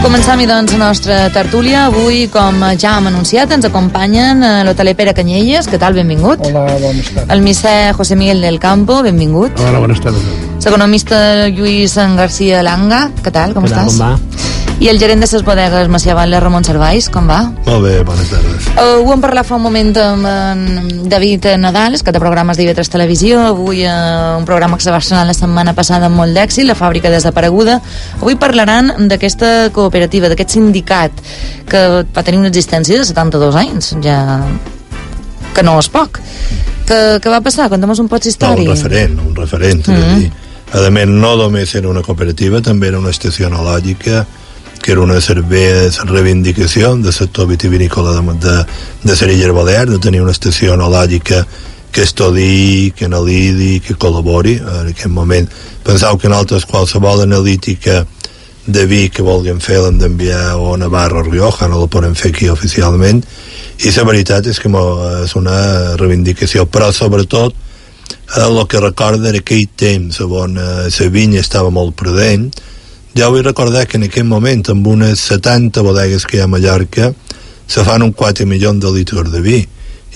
Començam-hi, doncs, la nostra tertúlia. Avui, com ja hem anunciat, ens acompanyen eh, l'hoteler Pere Canyelles. Què tal? Benvingut. Hola, bones tardes. El misser José Miguel del Campo. Benvingut. Hola, buenas tardes. L'economista Lluís García Langa. Què tal? Com Què tal, estàs? com va? I el gerent de les bodegues Macià Batlle, Ramon Servais. Com va? Molt bé, bones tardes. Uh, ho hem parlat fa un moment amb en David Nadal, que té programes d'IV3 Televisió, avui uh, un programa que se va estrenar la setmana passada amb molt d'èxit, la fàbrica desapareguda. Avui parlaran d'aquesta cooperativa, d'aquest sindicat, que va tenir una existència de 72 anys, ja que no és poc. Que, que va passar? Conta'm un poc No, història. un referent, un referent. Mm -hmm. A més, no només era una cooperativa, també era una estació enològica, que era una servei de reivindicació del sector vitivinícola de, de, de Serilla Balear, de tenir una estació enològica que estudi, que analidi, que col·labori. En aquest moment penseu que en altres qualsevol analítica de vi que vulguem fer l'hem d'enviar o a Navarra o Rioja, no la podem fer aquí oficialment i la veritat és que és una reivindicació però sobretot eh, el que recorda era aquell temps on eh, la vinya estava molt prudent ja vull recordar que en aquell moment amb unes 70 bodegues que hi ha a Mallorca se fan un 4 milions de litres de vi.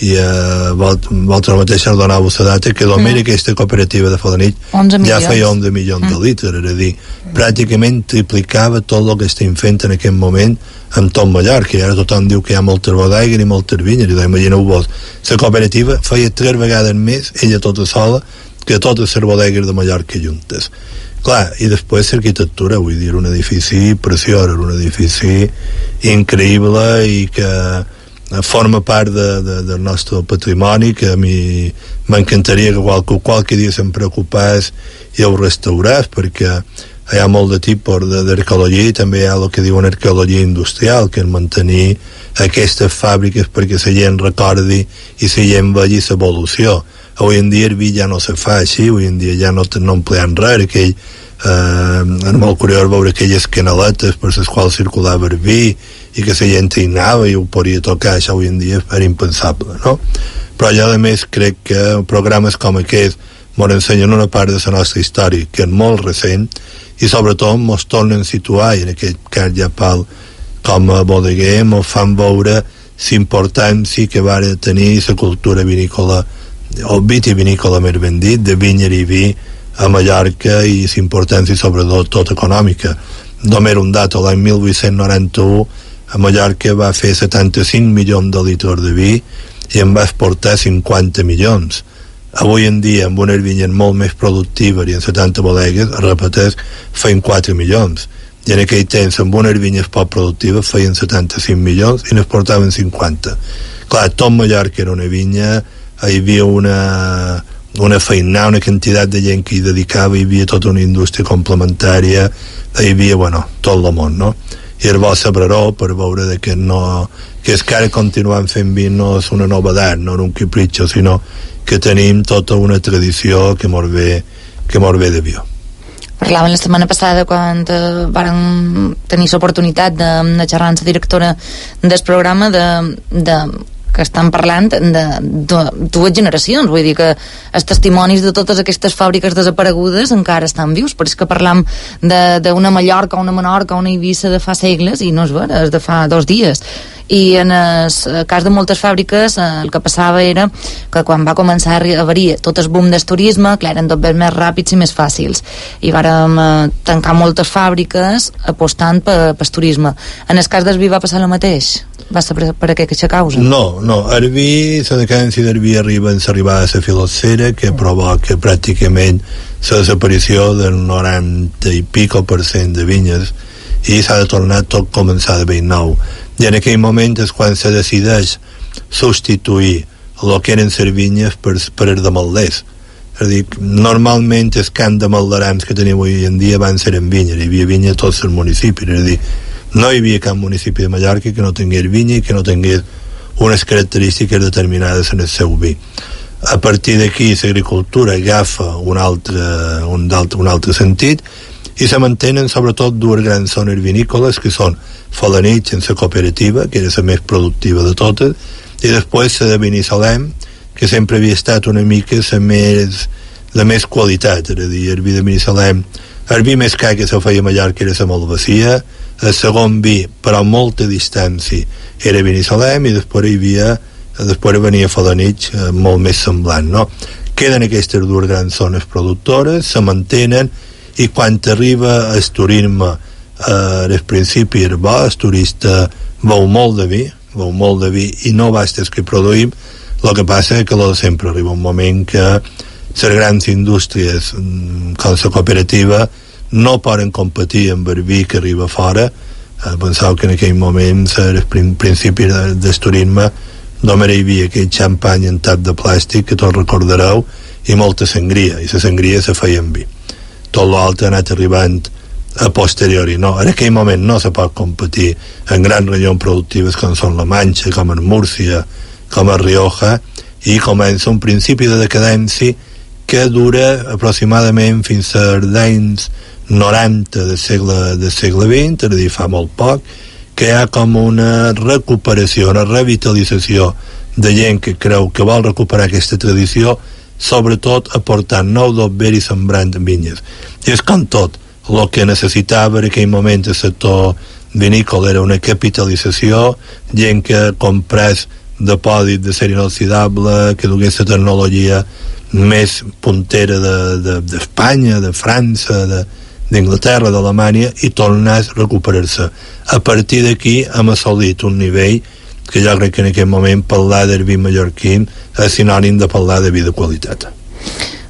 I eh, vosaltres mateix donava la data que només Mm. aquesta cooperativa de Fodanit 11 ja feia 11 milions Mm. de litres és a dir, pràcticament triplicava tot el que estem fent en aquest moment amb tot Mallorca, i ara tothom diu que hi ha moltes bodegues i moltes vinyes, i imagineu-vos la cooperativa feia tres vegades més ella tota sola que totes les bodegues de Mallorca juntes clar, i després l'arquitectura vull dir, un edifici preciós un edifici increïble i que eh, forma part de, de, del nostre patrimoni que a mi m'encantaria que qualque, qualque dia se'n preocupés i ho restaurés perquè hi ha molt de tipus d'arqueologia i també hi ha el que diuen arqueologia industrial que és mantenir aquestes fàbriques perquè la gent recordi i la gent vegi l'evolució avui en dia vi ja no se fa així avui en dia ja no, no emplean res aquell eh, és molt curiós veure aquelles canaletes per les quals circulava el vi i que la gent hi anava i ho podia tocar això avui en dia era impensable no? però jo a més crec que programes com aquest ens ensenyen una part de la nostra història que és molt recent i sobretot ens tornen a situar i en aquest cas ja pel com a bodeguer ens fan veure l'importància que va tenir la cultura vinícola o vitivinícola més ben dit de vinya i vi a Mallorca i l'importància sobretot tot econòmica. Només un dato, l'any 1891 a Mallorca va fer 75 milions de litres de vi i en va exportar 50 milions. Avui en dia amb unes vinyes molt més productives i en 70 bodegues repeteix, feien 4 milions. I en aquell temps amb unes vinyes poc productives feien 75 milions i n'exportaven 50 clar, tot Mallorca era una vinya hi havia una una feina, una quantitat de gent que hi dedicava, hi havia tota una indústria complementària, hi havia, bueno, tot el món, no? I el bo sabreró per veure de que no que és que ara continuem fent vi no és una novedat, no un capritxo, sinó que tenim tota una tradició que mos ve, que mos ve de bio. Parlaven la setmana passada quan eh, tenir l'oportunitat de, de xerrar amb la directora del programa de, de que estan parlant de, de dues generacions, vull dir que els testimonis de totes aquestes fàbriques desaparegudes encara estan vius, però és que parlam d'una Mallorca, una Menorca, una Eivissa de fa segles i no és vera, és de fa dos dies. I en el cas de moltes fàbriques eh, el que passava era que quan va començar a haver-hi tot el boom del turisme clar, eren tot més ràpids i més fàcils. I vàrem eh, tancar moltes fàbriques apostant per, per turisme. En el cas del vi va passar el mateix va ser per, per aquesta causa? No, no, el vi, la decadència vi arriba en l'arribada a la filocera que provoca pràcticament la desaparició del 90 i pico per cent de vinyes i s'ha de tornar tot començar de ben nou. I en aquell moment és quan se decideix substituir el que eren les vinyes per, per els de malders. És a dir, normalment els camps de malderams que tenim avui en dia van ser en vinyes, hi havia vinya a tots els municipis és a dir, no hi havia cap municipi de Mallorca que no tingués vinya i que no tingués unes característiques determinades en el seu vi. A partir d'aquí l'agricultura agafa un altre, un, altre, un altre sentit i se mantenen sobretot dues grans zones vinícoles que són Falanich en la cooperativa que era la més productiva de totes i després la de Binissalem que sempre havia estat una mica la més, la més qualitat és a dir, el vi de Binissalem el vi més car que se feia a Mallorca era la Malvasia el segon vi però a molta distància era Binissalem i després hi havia després venia Falanich eh, molt més semblant no? queden aquestes dues grans zones productores se mantenen i quan arriba el turisme eh, principi era bo el turista veu molt de vi veu molt de vi i no basta que produïm el que passa és que lo de sempre arriba un moment que les grans indústries mm, com la cooperativa no poden competir amb vi que arriba fora. Eh, penseu que en aquell moment al principi del turisme només hi havia aquell xampany en tap de plàstic que tots recordareu i molta sangria i la sangria se feia en vi. Tot l'altre ha anat arribant a posteriori. No, en aquell moment no se pot competir en grans regions productives com són la Manxa, com en Múrcia com a Rioja i comença un principi de decadència que dura aproximadament fins als anys 90 del segle, del segle XX, és a dir, fa molt poc, que hi ha com una recuperació, una revitalització de gent que creu que vol recuperar aquesta tradició, sobretot aportant nou d'obver i sembrant vinyes. I és com tot, el que necessitava en aquell moment el sector vinícola era una capitalització, gent que comprés depòsit de ser inoxidable, que dugués la tecnologia més puntera d'Espanya, de, de, de França, de, d'Inglaterra, d'Alemanya i tornés a recuperar-se. A partir d'aquí hem assolit un nivell que jo crec que en aquest moment parlar del vi mallorquí és sinònim de parlar de vi de qualitat.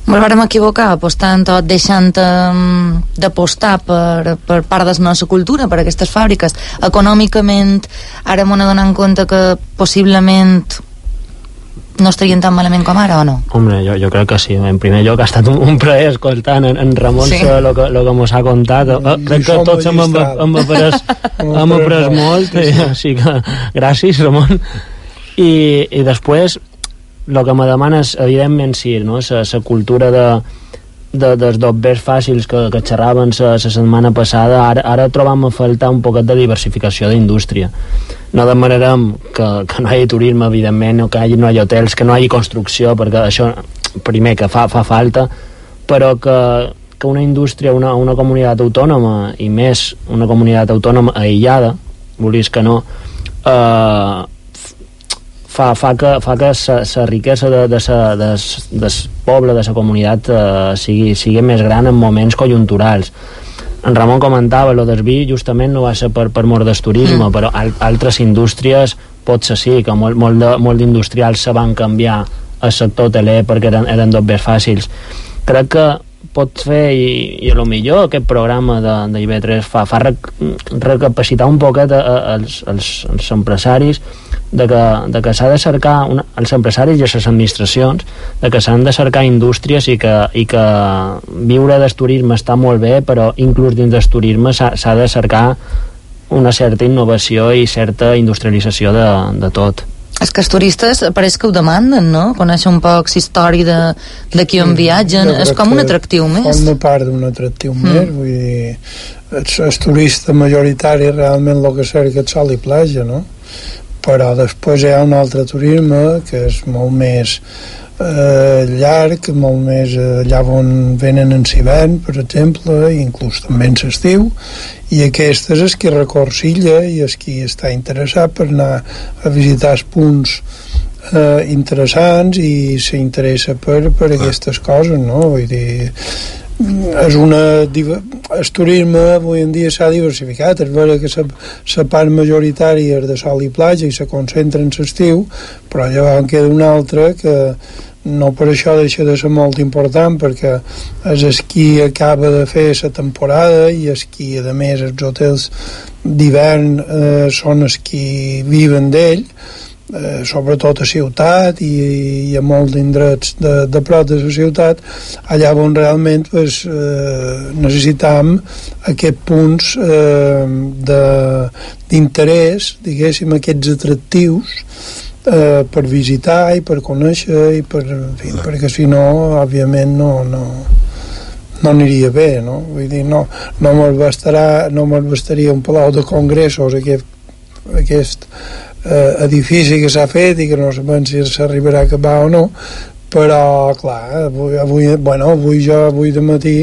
Ens vam equivocar apostant tot, deixant um, d'apostar per, per part de la nostra cultura, per aquestes fàbriques. Econòmicament, ara m'ho donant compte que possiblement no estarien tan malament com ara o no? Hombre, jo, jo crec que sí. En primer lloc ha estat un, un plaer escoltant en, en Ramon sí. el que, lo que mos ha contat. Uh, crec que tots hem, hem, hem après, hem après molt, sí, sí. així que gràcies, Ramon. I, i després, el que me demanes, evidentment, sí, no? la cultura de, de, dels dobbers fàcils que, que xerraven la setmana passada, ara, ara trobam a faltar un poquet de diversificació d'indústria. No demanarem que, que no hi hagi turisme, evidentment, o que hi, no hi hagi hotels, que no hi hagi construcció, perquè això, primer, que fa, fa falta, però que, que una indústria, una, una comunitat autònoma, i més una comunitat autònoma aïllada, volies que no, eh, fa, fa que, fa que la riquesa de, de, sa, de, de poble, de la comunitat eh, sigui, sigui més gran en moments conjunturals en Ramon comentava, lo del vi justament no va ser per, per mort del turisme, mm. però al, altres indústries potser sí, que molt, molt d'industrials se van canviar al sector hoteler perquè eren, eren dobbers fàcils. Crec que pot fer i, i a lo millor aquest programa de, de IB3 fa, fa rec, recapacitar un poquet als, als, als empresaris de que, de que s'ha de cercar una, els empresaris i les administracions de que s'han de cercar indústries i que, i que viure del turisme està molt bé però inclús dins del turisme s'ha de cercar una certa innovació i certa industrialització de, de tot és que els turistes pareix que ho demanden, no? Conèixer un poc història de, de qui on viatgen, és com un atractiu més. Forma part d'un atractiu mm. més, vull dir, el, el turista majoritari realment el que cerca és sol i platja, no? Però després hi ha un altre turisme que és molt més eh, llarg, molt més eh, allà on venen en hivern, per exemple, i inclús també en l'estiu, i aquestes és qui recor Silla i és qui està interessat per anar a visitar els punts eh, interessants i s'interessa per, per aquestes coses, no? Vull dir, és una el turisme avui en dia s'ha diversificat és vera que la part majoritària és de sol i platja i se concentra en l'estiu però llavors en queda una altra que no per això deixa de ser molt important perquè és esquí acaba de fer la temporada i esquí a més els hotels d'hivern eh, són els qui viven d'ell eh, sobretot a ciutat i, i a molts indrets de, de prop de la ciutat allà on realment pues, eh, necessitam aquests punts eh, d'interès diguéssim aquests atractius eh, per visitar i per conèixer i per, en fi, perquè si no òbviament no, no, no aniria bé no? vull dir, no, no me'l bastarà no me'l bastaria un palau de congressos aquest, aquest eh, edifici que s'ha fet i que no sabem si s'arribarà a acabar o no però clar, avui, avui, bueno, avui jo avui de matí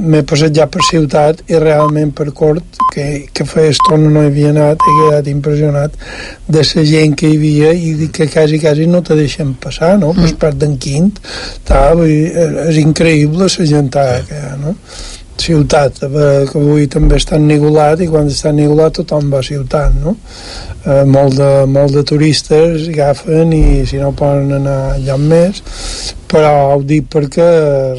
m'he passat ja per ciutat i realment per cort que, que feia estona no hi havia anat he quedat impressionat de la gent que hi havia i que quasi quasi no te deixen passar no? Mm. per d'en Quint tal, és increïble la gent que hi ha no? Ciutat eh, que avui també està ennigolat i quan està ennigolat tothom va a ciutat no? eh, molt, de, molt de turistes agafen i si no poden anar allà més però ho dic perquè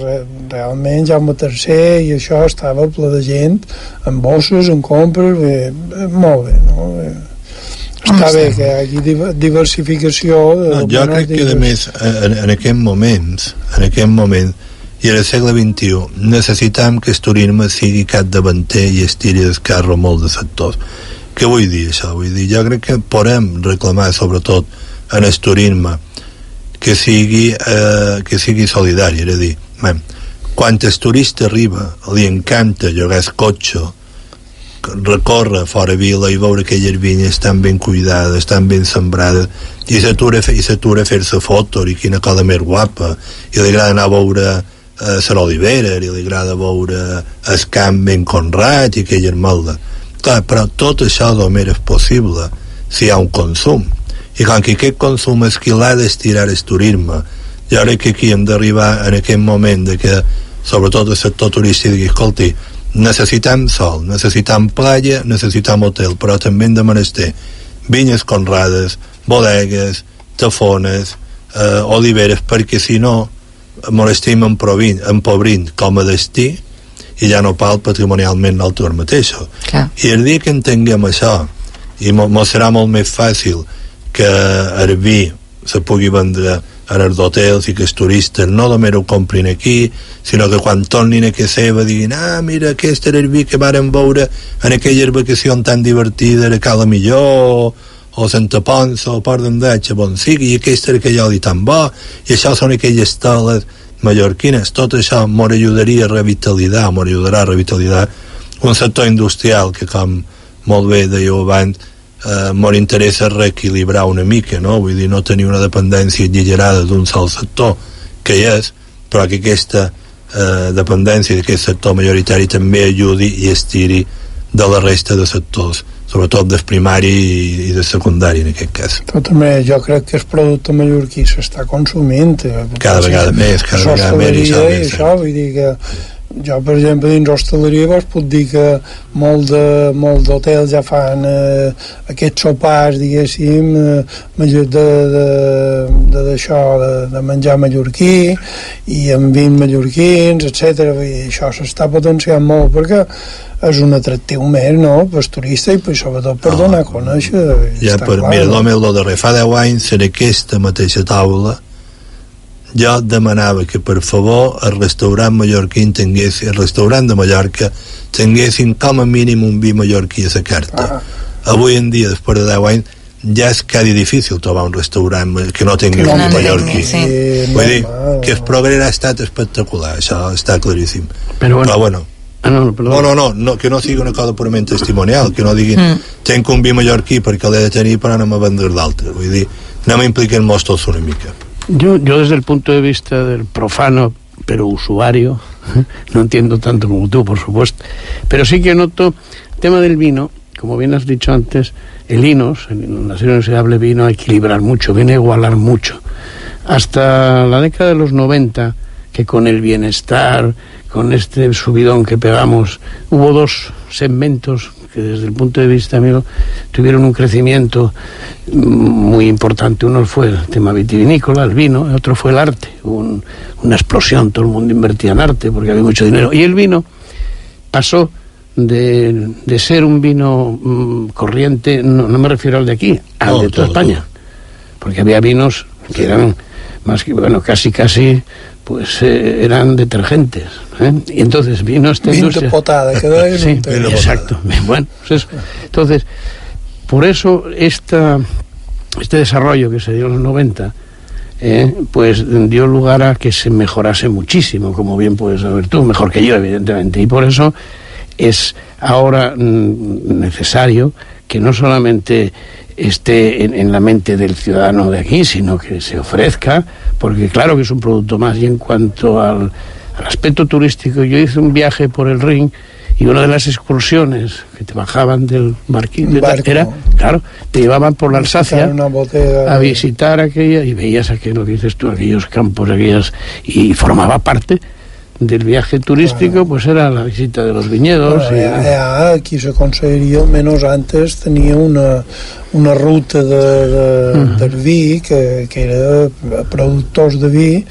re, realment Jaume III i això estava ple de gent en bosses, en compres bé, bé, molt bé no? bé, està bé que hi hagi diversificació de no, jo crec que a més en, en aquest moment en aquest moment i al segle XXI necessitam que el turisme sigui cap davanter i estiri el carro molt de sectors què vull dir això? Vull dir, jo crec que podem reclamar sobretot en el turisme que sigui, eh, que sigui solidari, és a dir, man, quan el turista arriba li encanta llogar el cotxe recórrer fora vila i veure aquelles vinyes estan ben cuidades, estan ben sembrades i s'atura a fer-se foto i quina cosa més guapa i li agrada anar a veure a Sant Olivera i li agrada veure el camp ben conrat i aquella malda clar, però tot això només és possible si hi ha un consum. I quan que aquest consum és qui l'ha d'estirar el turisme jo crec que aquí hem d'arribar en aquest moment de que sobretot el sector turístic digui, escolti, necessitem sol, necessitem playa, necessitem hotel, però també hem de menester vinyes conrades, bodegues, tafones, eh, oliveres, perquè si no molestim empobrint, empobrint com a destí i ja no pal patrimonialment nosaltres mateixos. Clar. I el dia que entenguem això, i mo serà molt més fàcil que el vi se pugui vendre en els hotels i que els turistes no només ho comprin aquí, sinó que quan tornin a casa seva diguin ah, mira, aquest era el vi que varen veure en aquelles vacacions tan divertides a Cala Millor o Santa Ponsa o Port d'Endatge, bon sigui, i aquell oli tan bo, i això són aquelles teles mallorquines, tot això m'ho ajudaria a revitalitzar, m'ho ajudarà a revitalitzar un sector industrial que com molt bé dèieu abans eh, m'ho interessa reequilibrar una mica no? vull dir, no tenir una dependència exagerada d'un sol sector que hi és però que aquesta eh, dependència d'aquest sector majoritari també ajudi i estiri de la resta de sectors sobretot del primari i, del secundari en aquest cas. Però també jo crec que el producte mallorquí s'està consumint. Eh, cada vegada més, cada vegada més. I això, vull dir que jo per exemple dins l'hostaleria vos puc dir que molt de, molt d'hotels ja fan eh, aquests sopars diguéssim eh, de, de, de, d'això de, de menjar mallorquí i amb vins mallorquins etc. I això s'està potenciant molt perquè és un atractiu més, no?, per turista i per, sobretot per no, donar a conèixer. Ja, per, clar, mira, no? el darrer, fa 10 anys en aquesta mateixa taula jo demanava que per favor el restaurant mallorquí tingués, el restaurant de Mallorca tinguessin com a mínim un vi mallorquí a la carta. Ah. Avui en dia, després de 10 anys, ja és quasi difícil trobar un restaurant que no tingui un mallorquí. Sí. Vull dir que el progrés ha estat espectacular, això està claríssim. Però bueno, Però, bueno Ah, no, no, no, no, no, que no sigui una cosa purament testimonial, que no diguin mm. tenc un vi mallorquí perquè l'he de tenir per anar a vendre d'altre. Vull dir, anem a implicar-nos tots una mica. Yo, yo desde el punto de vista del profano, pero usuario, no entiendo tanto como tú, por supuesto, pero sí que noto el tema del vino, como bien has dicho antes, el INOS, en la serie inoxidable vino a equilibrar mucho, viene a igualar mucho. Hasta la década de los 90, que con el bienestar, con este subidón que pegamos, hubo dos segmentos que desde el punto de vista mío tuvieron un crecimiento muy importante. Uno fue el tema vitivinícola, el vino, y otro fue el arte, un, una explosión, todo el mundo invertía en arte porque había mucho dinero. Y el vino pasó de, de ser un vino mm, corriente, no, no, me refiero al de aquí, al de toda España, porque había vinos que eran más que, bueno, casi, casi pues eh, eran detergentes. ¿eh? Y entonces vino esta industria. potada, quedó ahí sí, exacto. Bueno, pues eso. entonces, por eso esta, este desarrollo que se dio en los 90, eh, pues dio lugar a que se mejorase muchísimo, como bien puedes saber tú, mejor que yo, evidentemente. Y por eso es ahora mm, necesario que no solamente esté en, en, la mente del ciudadano de aquí, sino que se ofrezca, porque claro que es un producto más y en cuanto al, al aspecto turístico. Yo hice un viaje por el Ring y una de las excursiones que te bajaban del marquín era, claro, te llevaban por la Alsacia a visitar aquella y veías aquello que dices tú, aquellos campos, aquellas y formaba parte del viaje turístico pues era la visita de los viñedos bueno, i... ja, aquí la conselleria almenys antes tenia una, una ruta de, de, uh -huh. del vi que, que era productors de vi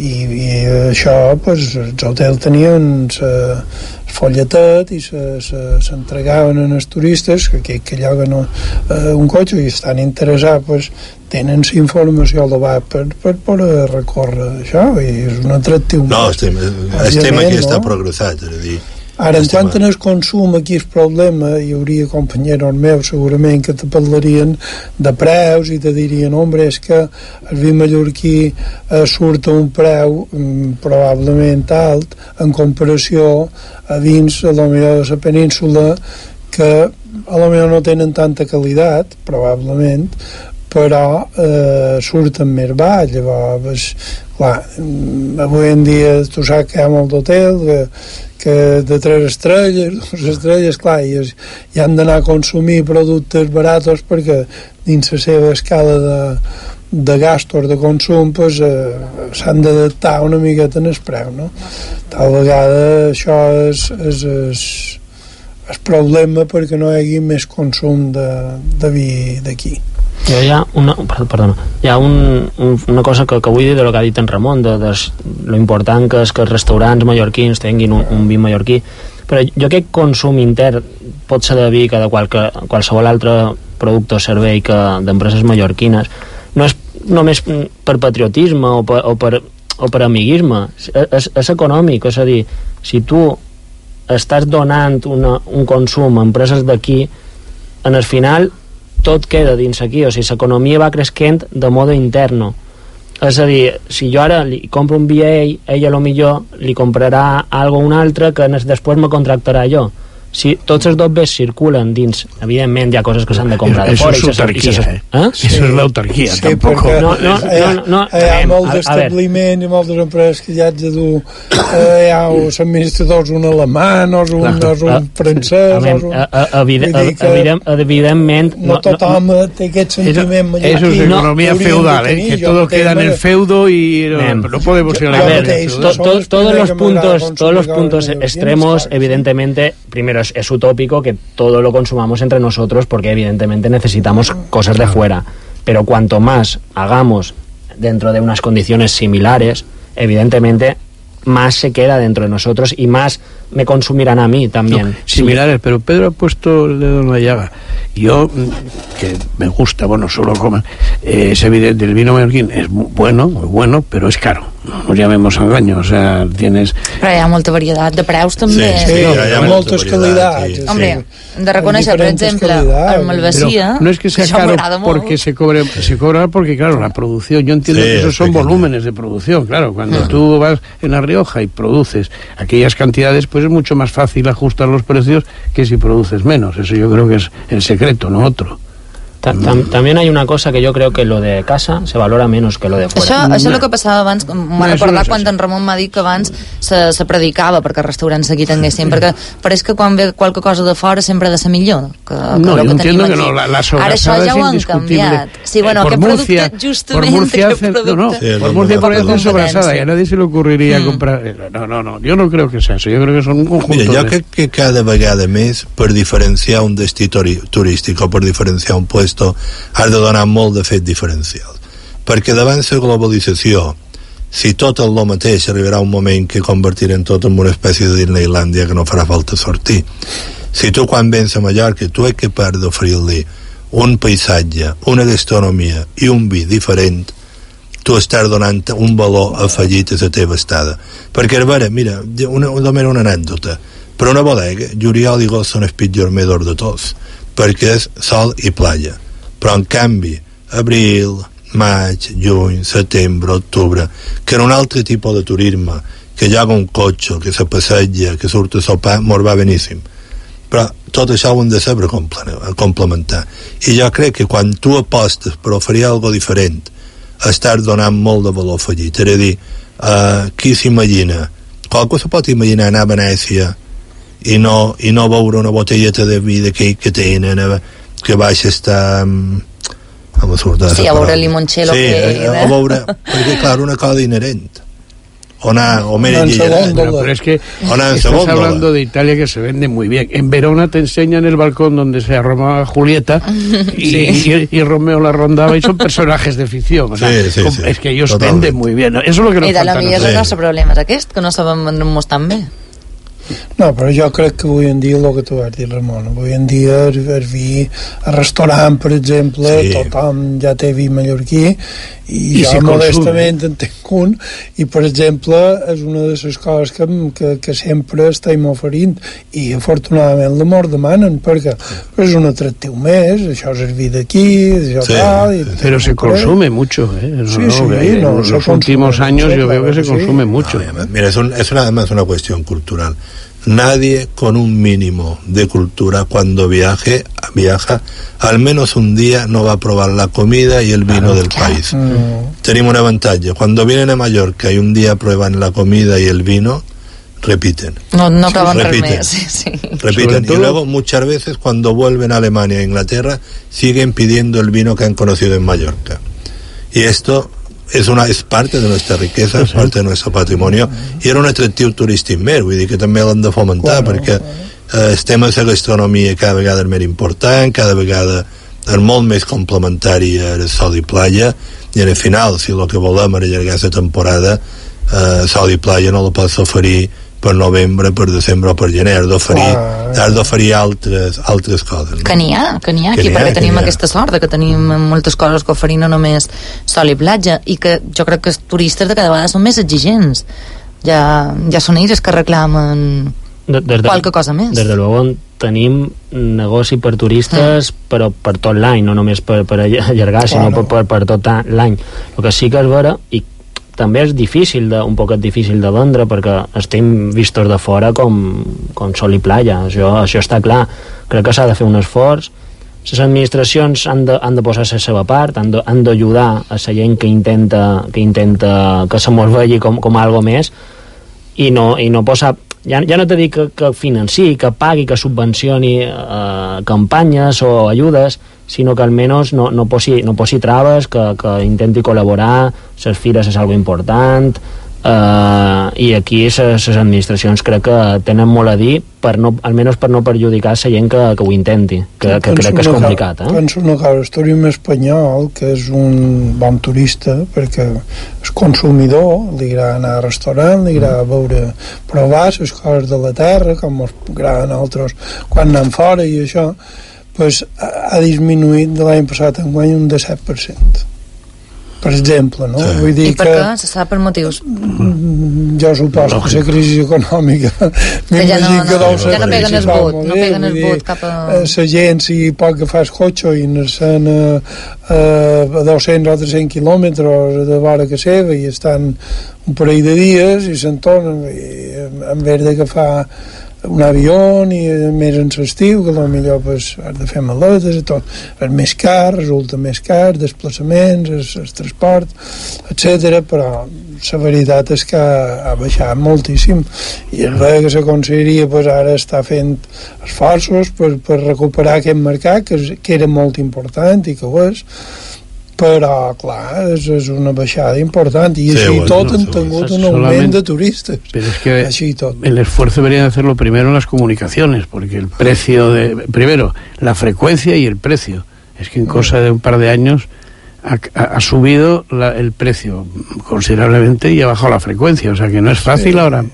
i, i això pues, els hotels tenien sa, folletet i s'entregaven se, se, als turistes que, que, que lloguen eh, un cotxe i estan interessats pues, tenen la informació al davant per, per poder recórrer això i és un atractiu no, estem, estem aquí no? està progressat és a dir Ara, en quant al consum, aquí és problema, hi hauria companyeros meus segurament que te parlarien de preus i te dirien, home, és que el vi mallorquí eh, surt a un preu mm, probablement alt en comparació a vins, a lo millor de la península, que a lo millor no tenen tanta qualitat, probablement, però eh, surten més baix llavors clar, mm, avui en dia tu saps que hi ha molt d'hotel que, que de tres estrelles dues estrelles, clar, i, es, i han d'anar a consumir productes baratos perquè dins la seva escala de, de gastos de consum pues, eh, s'han d'adaptar una miqueta en el preu no? tal vegada això és, és, és, és problema perquè no hi hagi més consum de, de vi d'aquí hi ha una, perdona, hi ha un, un, una cosa que, que vull dir de lo que ha dit en Ramon, de, de lo important que és que els restaurants mallorquins tinguin un, un vi mallorquí, però jo crec que consum intern pot ser de vi que de qualque, qualsevol altre producte o servei que d'empreses mallorquines. No és només per patriotisme o per, o per, o per amiguisme. És, és econòmic, és a dir si tu estàs donant una, un consum a empreses d'aquí en el final tot queda dins aquí, o sigui, l'economia va creixent de modo interno. És a dir, si jo ara li compro un vi a ell, ell a lo millor li comprarà algo un altre que després me contractarà jo si tots els dobles circulen dins evidentment hi ha coses que s'han de comprar de fora això és autarquia eh? eh? sí. això és l'autarquia sí, tampoc no, no, no, no, no, hi ha molts establiments i moltes empreses que ja haig de dur eh, hi ha els administradors un alemany o un, o un francès o un... evident, evidentment no tothom té aquest sentiment és economia feudal eh? que todo queda en el feudo y no podemos ir a ver todos los puntos todos los puntos extremos evidentemente primero es, utópico que todo lo consumamos entre nosotros porque evidentemente necesitamos cosas de fuera. Pero cuanto más hagamos dentro de unas condiciones similares, evidentemente más se queda dentro de nosotros y más me consumirán a mí también. similares, pero Pedro ha puesto el dedo en la llaga. Yo, que me gusta, bueno, solo coman, eh, es evidente, el vino mallorquín es bueno, muy bueno, pero es caro. No llamemos engaño, o sea, tienes... Però hi ha molta varietat de preus també. Sí, sí no, hi ha moltes qualitats. Sí. Hombre, hem de reconocer, per exemple, el Malvasia, no es que sea caro porque se cobre, se cobra porque, claro, la producción, yo entiendo sí, que esos son volúmenes de producción, claro, cuando mm. tú vas en La Rioja y produces aquellas cantidades, pues es mucho más fácil ajustar los precios que si produces menos, eso yo creo que es el secreto, no otro. Ta tam també hi ha una cosa que jo crec que lo de casa se valora menys que lo de fora. Això, això és el que passava abans, m'ho recordar quan en Ramon m'ha dit que abans se, se predicava perquè els restaurants aquí tinguessin, perquè pareix que quan ve qualque cosa de fora sempre ha de ser millor que, que no, lo que tenim aquí. Que no, la, la Ara això ja ho han canviat. Sí, bueno, eh, Murcia, producte justament... Por Murcia, hace, producte, no, no, sí, por Murcia por hacer sobrasada y a nadie se le ocurriría mm. comprar... Eh, no, no, no, yo no creo que sea eso, yo creo que son un conjunto Mira, jo de... crec que cada vegada més per diferenciar un destí turístic o per diferenciar un puesto has de donar molt de fet diferencial. Perquè davant la globalització si tot és el mateix arribarà un moment que convertirem tot en una espècie de Disneylandia que no farà falta sortir. Si tu quan vens a Mallorca tu ets capaç d'oferir-li un paisatge, una gastronomia i un vi diferent tu estàs donant un valor afegit a la teva estada. Perquè a veure, mira, una, una, una anècdota. Per una bodega, Juriol i Gos són els pitjors medors de tots perquè és sol i playa. Però en canvi abril, maig, juny, setembre, octubre que era un altre tipus de turisme que lloga un cotxe, que se passeja que surt a sopar, mos va beníssim. Però tot això ho hem de saber complementar. I jo crec que quan tu apostes per oferir alguna diferent estàs donant molt de valor afegit. És a dir, uh, qui s'imagina? Qualcú se pot imaginar anar a Venècia i no, i no veure una botelleta de vi d'aquell que tenen que baix està a la sí, a veure el limoncello sí, que... a, a veure, perquè clar, una cosa inherent Ona, o Pero es que estás hablando de Italia que se vende muy bien. En Verona te enseñan el balcón donde se arromaba Julieta y, sí. y, y, Romeo la rondaba y son personajes de ficción. O sea, sí, sí, es que ellos Totalmente. venden muy bien. Eso es lo que nos I de la millor és el nostre problema, aquest, que no sabem vendre-nos tan bé. No, però jo crec que avui en dia el que tu vas dir, Ramon, avui en dia el, el vi, el restaurant, per exemple, sí. tothom ja té vi mallorquí i, I jo si modestament consum. en tinc un i, per exemple, és una de les coses que, que, que sempre estem oferint i, afortunadament, la mort demanen perquè és un atractiu més, això és el vi d'aquí, això sí. tal... I Pero se consume mucho, ¿eh? No, sí, sí, no, no, en los últimos años yo veo que se consume sí. mucho. No, mira, es, un, es una, además una cuestión cultural Nadie con un mínimo de cultura cuando viaje, viaja, al menos un día no va a probar la comida y el vino del país. Mm. Tenemos una ventaja. Cuando vienen a Mallorca y un día prueban la comida y el vino, repiten. No, no acaban repiten, sí, sí. repiten. Y luego muchas veces cuando vuelven a Alemania e Inglaterra siguen pidiendo el vino que han conocido en Mallorca. Y esto és, una, és part de nostra riquesa, és part del nostre patrimoni i era un atractiu turístic més, vull dir que també l'hem de fomentar bueno, perquè eh, el tema de la gastronomia cada vegada és més important, cada vegada és molt més complementari a sol i playa i al final, si el que volem és allargar la temporada eh, sol i playa no la pots oferir per novembre, per desembre o per gener has d'oferir has d'oferir altres, altres coses no? que n'hi ha, que n'hi ha aquí perquè tenim aquesta sort que tenim moltes coses que oferir no només sol i platja i que jo crec que els turistes de cada vegada són més exigents. Ja, ja són ells que reclamen de, des de, qualque cosa més. des de luego tenim negoci per turistes mm. però per tot l'any, no només per, per allargar, sinó per, per, per tot l'any. El que sí que és vera i també és difícil de, un poquet difícil de vendre perquè estem vistos de fora com, com sol i playa. Això, això està clar, crec que s'ha de fer un esforç. Les administracions han de, han de posar la seva part han d'ajudar a la gent que intenta que, intenta que se mos vegi com, com algo més i no, i no posar ja, ja no t'he dit que, que financi, que pagui, que subvencioni eh, campanyes o ajudes, sinó que almenys no, no, posi, no posi traves, que, que intenti col·laborar, les fires és algo important, eh, i aquí les administracions crec que tenen molt a dir per no, almenys per no perjudicar la gent que, que ho intenti que, que crec que és complicat eh? penso cosa, el turisme espanyol que és un bon turista perquè és consumidor li agrada anar a restaurant, li agrada mm. veure provar les coses de la terra com ens agraden altres quan anem fora i això pues, ha disminuït de l'any passat en guany un 17% per exemple, no? Sí. Vull dir I per que, què? Se sap per motius? Mm, jo suposo que la crisi econòmica que ja no, no, no, ja no peguen el vot, no peguen el vot cap a... La eh, gent, si pot agafar el cotxe i anar-se'n a, a, a 200 o 300 quilòmetres de vora que seva i estan un parell de dies i se'n tornen i en vez d'agafar un avió i més en l'estiu que potser pues, has de fer maletes i tot. És més car, resulta més car desplaçaments, el, el transport etc. però la veritat és que ha, baixat moltíssim. I és vera que s'aconseguiria pues, ara està fent esforços per, per recuperar aquest mercat que, que era molt important i que ho és però clar, és, és una baixada important i sí, així bueno, tot no, han tingut un augment de turistas pero es que así el esfuerzo debería de hacerlo primero en las comunicaciones porque el precio de primero la frecuencia y el precio. Es que en cosa de un par de años ha, ha subido la, el precio considerablemente y ha bajado la frecuencia o sea que no es fácil sí. ahora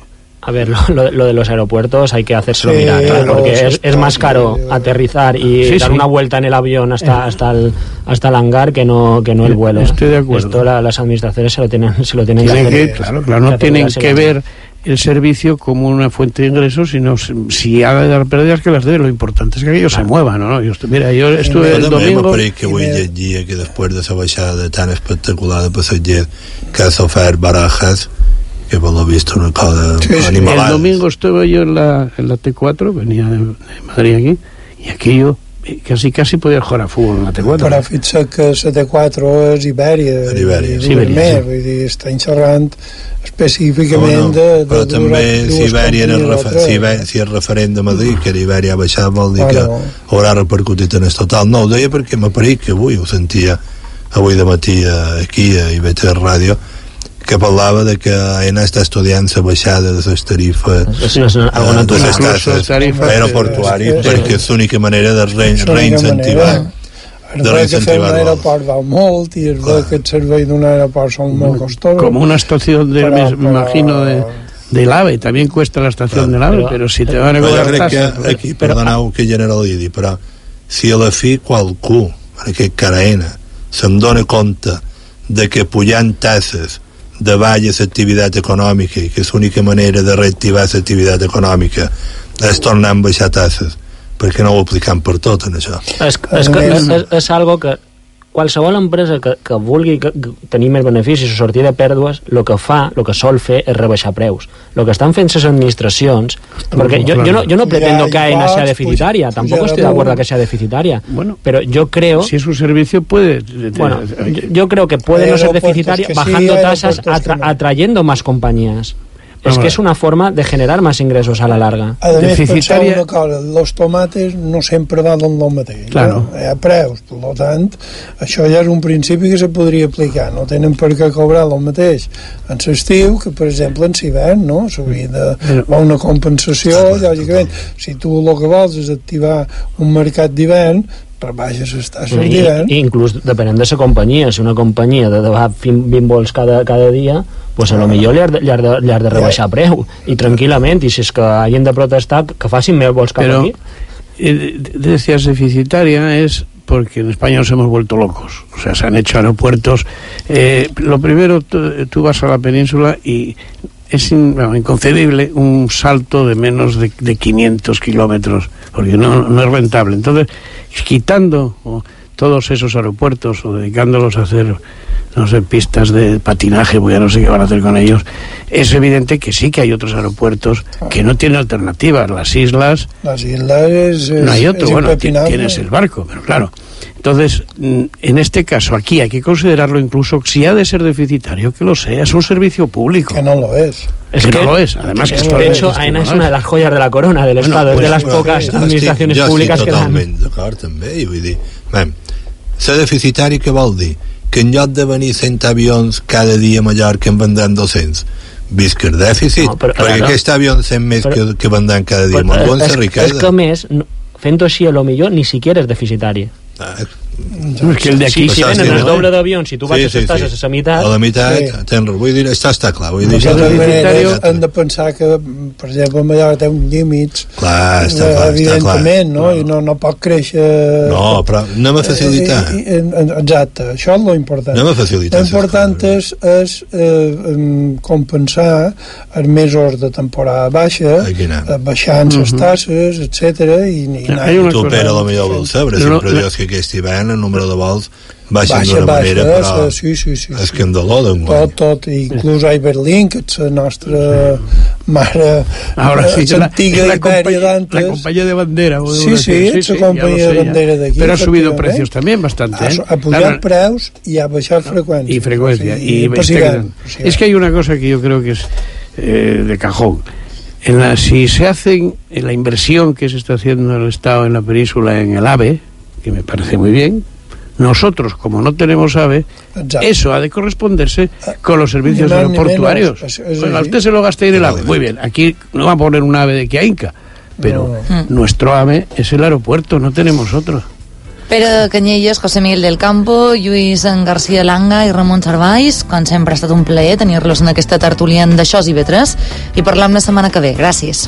A ver, lo, lo, de los aeropuertos hay que hacérselo sí, mirar, ¿eh? porque es, es, más caro aterrizar y sí, dar sí. una vuelta en el avión hasta hasta el, hasta el hangar que no que no el vuelo. Estoy de acuerdo. Esto la, las administraciones se lo tienen se lo tienen, tienen que hacer. Que, claro, claro, no tienen que ver el servicio como una fuente de ingresos, sino si ha de dar pérdidas que las dé. Lo importante es que aquello claro. se mueva, ¿no? Yo, mira, yo estuve el domingo... Però que avui llegia que després de la baixada tan espectacular de que ha sofert barajas que por lo visto una cosa sí, sí. El domingo estuve yo en la, en la T4, venía de, de Madrid aquí, y aquello casi casi podia jugar a futbol en la T4 però fixa que la T4 és Ibèria, Ibèria. Sí, Ibèria més, sí. vull dir, està xerrant específicament oh, no. de, de, però de també si Ibèria era refer si, Ibèria, si és referent de Madrid que Ibèria ha baixat vol dir bueno. que haurà repercutit en el total no, ho deia perquè m'ha parit que avui ho sentia avui de matí aquí a IB3 Ràdio que parlava de que AENA està estudiant la baixada de les tarifes sí, sí, uh, de les taxes aeroportuàries perquè és l'única manera de re reincentivar de reincentivar l'aeroport val molt i es veu que el servei d'un aeroport són molt costosos com una estació de, però, me imagino de del AVE, también cuesta la estación del AVE, pero si te van a cobrar tasas... Que aquí, perdoneu que generalitzi, però si a la fi qualcú, en aquest caraena, se'n dona compte de que pujant tasses davalla l'activitat econòmica i que l'única manera de reactivar l'activitat econòmica és tornar a baixar tasses perquè no ho aplicam per tot en això. És, és, que, és, és, és algo que qualsevol empresa que, que vulgui que, que tenir més beneficis o sortir de pèrdues, el que fa, el que sol fer és rebaixar preus. El que estan fent les administracions, perquè jo, jo, no, jo no pretendo que AENA sea deficitaria, tampoco estoy de acuerdo que sea deficitaria, bueno, pero yo creo... Si es un servicio puede... Bueno, yo, yo creo que puede no ser deficitaria bajando tasas, atra, atrayendo más compañías. Es que es una forma de generar más ingresos a la larga. A més, Deficitaria... una cosa, los tomates no sempre valen el mateix. Claro. No? Hi ha preus, per tant, això ja és un principi que se podria aplicar. No tenen per què cobrar el mateix en l'estiu que, per exemple, en l'hivern, no? S'hauria de Però... una compensació, lògicament. Si tu el que vols és activar un mercat d'hivern, rebaixes les taxes d'hivern. Inclús depenent de la companyia, si una companyia de, de 20 vols cada, cada dia, pues a lo millor li has de, li has de, li has de rebaixar preu i tranquil·lament, i si és que hagin de protestar que facin més vols cap Pero, aquí eh, decías deficitaria es porque en España nos hemos vuelto locos. O sea, se han hecho aeropuertos. Eh, lo primero, tú, tú, vas a la península y es in, bueno, inconcebible un salto de menos de, de 500 kilómetros, porque no, no, es rentable. Entonces, quitando todos esos aeropuertos o dedicándolos a hacer no sé, pistas de patinaje, pues ya no sé qué van a hacer con ellos, es evidente que sí que hay otros aeropuertos que no tienen alternativas. Las islas... Las islas es, No hay otro, bueno, tienes el barco, pero claro. Entonces, mm, en este caso, aquí hay que considerarlo incluso, si ha de ser deficitario, que lo sea, es un servicio público. Que no lo es. Es que, que no lo es, además que, que de hecho, AENA es una de las joyas de la corona del bueno, Estado, pues, es de las pocas administraciones públicas que dan. d'acord, també, i vull dir, bé, ser deficitari què vol dir? que en lloc de venir 100 avions cada dia a Mallorca en vendran 200 visca el dèficit, no, però, perquè no. aquest avió 100 més però, que, que vendran cada dia, molt bon és, és que més, fent-ho així a lo millor ni siquiera és deficitari ah, no, és que el d'aquí, sí, si venen el doble d'avions, si tu baixes sí, sí, estàs sí. a la meitat... A la meitat, sí. tens, vull dir, això està clar. Vull dir, això manera, hem de pensar que, per exemple, Mallorca té un límit, clar, està clar, evidentment, està clar. no? I no, no pot créixer... No, però anem a facilitar. Eh, eh, eh, exacte, això és l'important. Anem a facilitar. L'important és, és eh, compensar els mesos de temporada baixa, baixant les tasses, etc. i, i anar. Tu, Pere, potser ho vols saber, sempre dius que aquest hivern tant el número de vols baixen d'una manera baixa, però sí, sí, sí, escandaló tot, tot, inclús a Iberlín que és la nostra mare Ahora sí, antiga la, la, compañía, la compañía de bandera sí, sí, sí, sí, la compañía de bandera d'aquí pero ha subido precios también bastante ¿eh? ha, ha pujat claro. preus y ha baixat freqüència. y frecuencia y, y es que hay una cosa que yo creo que es eh, de cajón. En la, si se hacen en la inversión que se está haciendo el Estado en la península en el AVE que me parece muy bien. Nosotros, como no tenemos AVE, Exacto. eso ha de corresponderse con los servicios aeroportuarios. Pues, a usted se lo gasta en el AVE. Muy bien, aquí no va a poner un AVE de Quiainca, pero no. nuestro AVE es el aeropuerto, no tenemos otro. Pere Canyelles, José Miguel del Campo, Lluís García Langa i Ramon Cervais. Com sempre ha estat un plaer tenir-los en aquesta tertulia d'Aixòs i Vetres i parlar la setmana que ve. Gràcies.